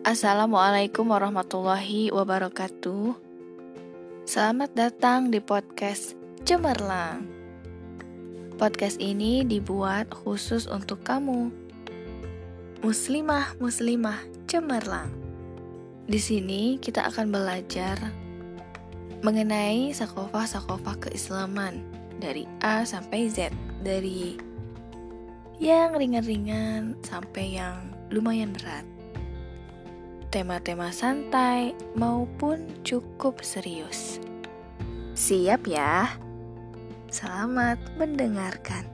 Assalamualaikum warahmatullahi wabarakatuh. Selamat datang di podcast Cemerlang. Podcast ini dibuat khusus untuk kamu, muslimah-muslimah cemerlang. Di sini kita akan belajar mengenai sakofah-sakofah keislaman dari A sampai Z, dari yang ringan-ringan sampai yang lumayan berat tema-tema santai maupun cukup serius. Siap ya? Selamat mendengarkan.